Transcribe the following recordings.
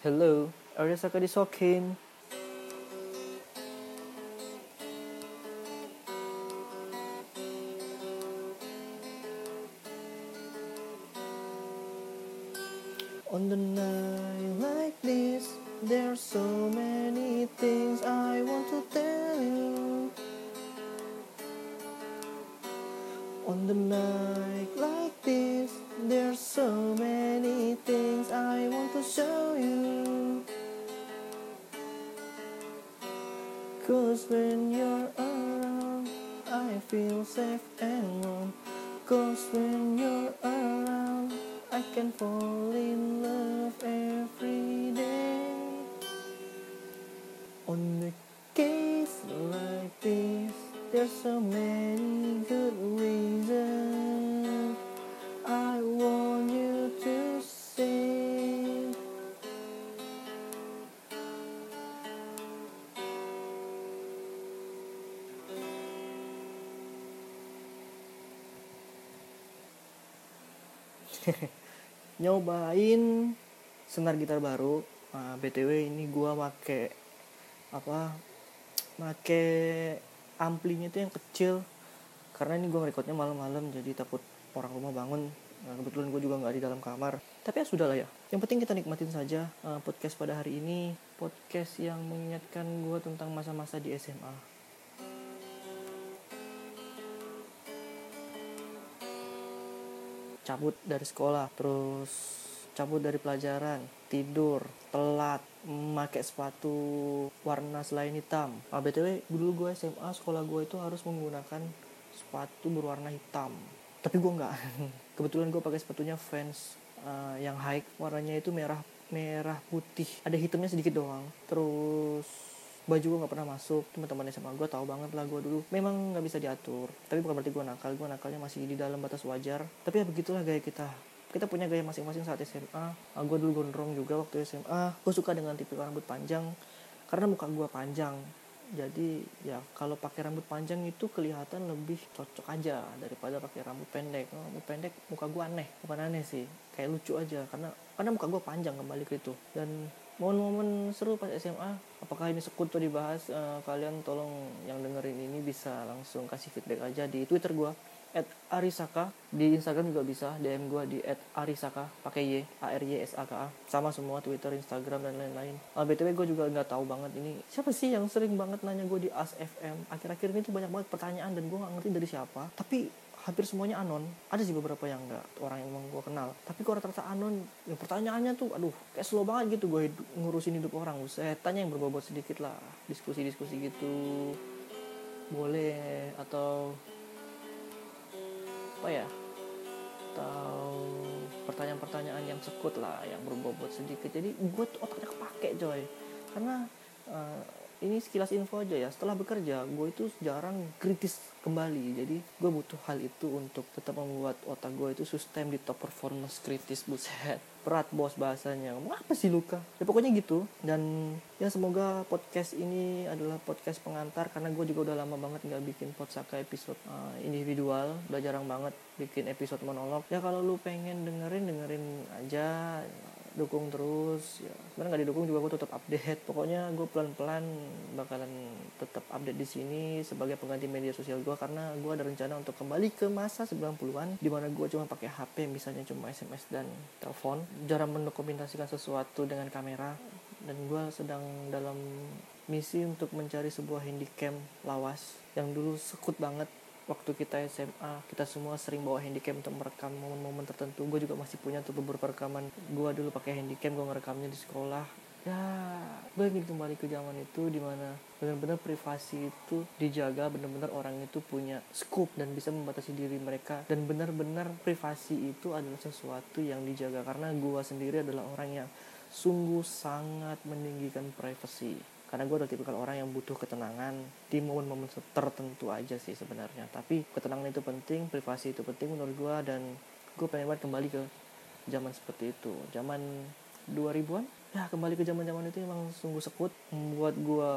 Hello, Arya Saka disokin. On the night like this, there's so many things I want to tell you. On the night like this, there's so Cause when you're around, I feel safe and warm. Cause when you're around, I can fall in love every day. On the case like this, there's so many good reasons. nyobain senar gitar baru. Nah, btw ini gua make apa make amplinya itu yang kecil. Karena ini gua ngerekodnya malam-malam jadi takut orang rumah bangun. Nah, kebetulan gue juga nggak di dalam kamar. Tapi ya sudah lah ya. Yang penting kita nikmatin saja uh, podcast pada hari ini. Podcast yang mengingatkan gue tentang masa-masa di SMA cabut dari sekolah terus cabut dari pelajaran tidur telat memakai sepatu warna selain hitam. Ah, btw dulu gue SMA sekolah gue itu harus menggunakan sepatu berwarna hitam. Tapi gue nggak. Kebetulan gue pakai sepatunya Vans uh, yang high warnanya itu merah merah putih. Ada hitamnya sedikit doang. Terus baju gue nggak pernah masuk teman-teman SMA gue tahu banget lah gue dulu. Memang nggak bisa diatur tapi bukan berarti gue nakal gue nakalnya masih di dalam batas wajar. Tapi ya begitulah gaya kita. Kita punya gaya masing-masing saat SMA uh, gue dulu gondrong juga waktu SMA gue suka dengan tipe rambut panjang karena muka gue panjang. Jadi ya kalau pakai rambut panjang itu kelihatan lebih cocok aja daripada pakai rambut pendek. Oh, rambut pendek muka gue aneh bukan aneh sih. Kayak lucu aja karena karena muka gue panjang kembali ke itu dan momen-momen seru pas SMA apakah ini sekut tuh dibahas? Uh, kalian tolong yang dengerin ini bisa langsung kasih feedback aja di Twitter gue at Arisaka. Di Instagram juga bisa DM gue di at Arisaka pakai Y A R Y S A K A. Sama semua Twitter Instagram dan lain-lain. Uh, btw gue juga nggak tahu banget ini. Siapa sih yang sering banget nanya gue di As FM akhir-akhir ini tuh banyak banget pertanyaan dan gue nggak ngerti dari siapa. Tapi hampir semuanya anon. Ada sih beberapa yang enggak orang yang emang gue kenal. Tapi kalau rata-rata anon yang pertanyaannya tuh aduh kayak slow banget gitu gue hidup, ngurusin hidup orang. Saya tanya yang berbobot sedikit lah. Diskusi-diskusi gitu. Boleh atau apa ya atau pertanyaan-pertanyaan yang sekut lah yang berbobot sedikit. Jadi gue tuh otaknya kepake coy. Karena uh, ini sekilas info aja ya. Setelah bekerja gue itu jarang kritis kembali. Jadi gue butuh hal itu untuk tetap membuat otak gue itu sustain di top performance kritis buset. Berat bos bahasanya. Ngomong apa sih luka? Ya pokoknya gitu. Dan ya semoga podcast ini adalah podcast pengantar karena gue juga udah lama banget nggak bikin podsaka episode uh, individual. Udah jarang banget bikin episode monolog. Ya kalau lu pengen dengerin dengerin aja dukung terus ya. Sebenarnya nggak didukung juga gue tetap update. Pokoknya gue pelan pelan bakalan tetap update di sini sebagai pengganti media sosial gue karena gue ada rencana untuk kembali ke masa 90-an di mana gue cuma pakai HP misalnya cuma SMS dan telepon. Jarang mendokumentasikan sesuatu dengan kamera. Dan gue sedang dalam misi untuk mencari sebuah handycam lawas yang dulu sekut banget waktu kita SMA kita semua sering bawa handycam untuk merekam momen-momen tertentu. Gue juga masih punya tuh beberapa rekaman. Gue dulu pakai handycam gue ngerekamnya di sekolah. Ya gue ingin kembali ke zaman itu di mana benar-benar privasi itu dijaga benar-benar orang itu punya scope dan bisa membatasi diri mereka. Dan benar-benar privasi itu adalah sesuatu yang dijaga. Karena gue sendiri adalah orang yang sungguh sangat meninggikan privasi karena gue adalah tipikal orang yang butuh ketenangan. Di momen-momen tertentu aja sih sebenarnya. Tapi ketenangan itu penting privasi itu penting menurut gue dan gue pengen banget kembali ke zaman seperti itu. Zaman 2000-an ya kembali ke zaman zaman itu emang sungguh sekut membuat gua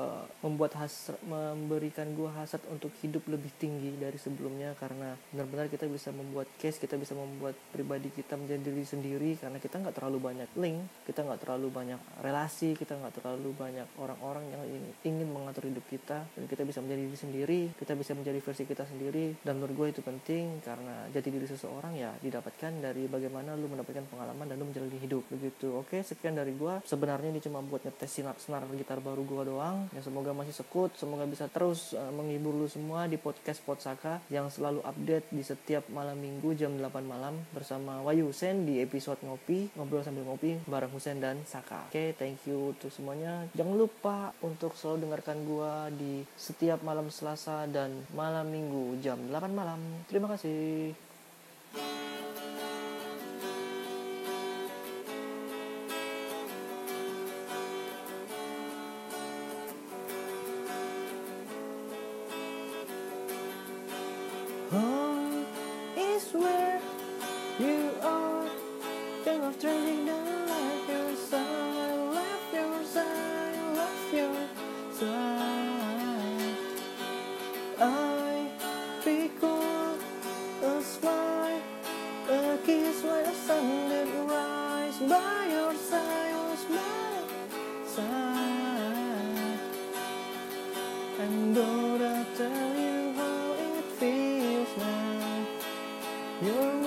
membuat hasrat memberikan gua hasrat untuk hidup lebih tinggi dari sebelumnya. Karena benar-benar kita bisa membuat case kita bisa membuat pribadi kita menjadi diri sendiri. Karena kita nggak terlalu banyak link kita nggak terlalu banyak relasi kita nggak terlalu banyak orang-orang yang ingin mengatur hidup kita. Dan kita bisa menjadi diri sendiri kita bisa menjadi versi kita sendiri. Dan menurut gue itu penting karena jati diri seseorang ya didapatkan dari bagaimana lu mendapatkan pengalaman dan lu menjalani hidup begitu. Oke sekian dari gue sebenarnya ini cuma buat ngetes sinar senar gitar baru gue doang. Ya semoga masih sekut semoga bisa terus uh, menghibur lu semua di podcast Potsaka yang selalu update di setiap malam minggu jam 8 malam bersama Wayu Husen di episode ngopi ngobrol sambil ngopi bareng Husen dan Saka. Oke thank you untuk semuanya. Jangan lupa untuk selalu dengarkan gue di setiap malam Selasa dan malam Minggu jam 8 malam. Terima kasih where you are. Think of trading the your side, left your side, your side. I recall a smile, a kiss when the sun did rise by your side, was my side. And Lord, I tell you You're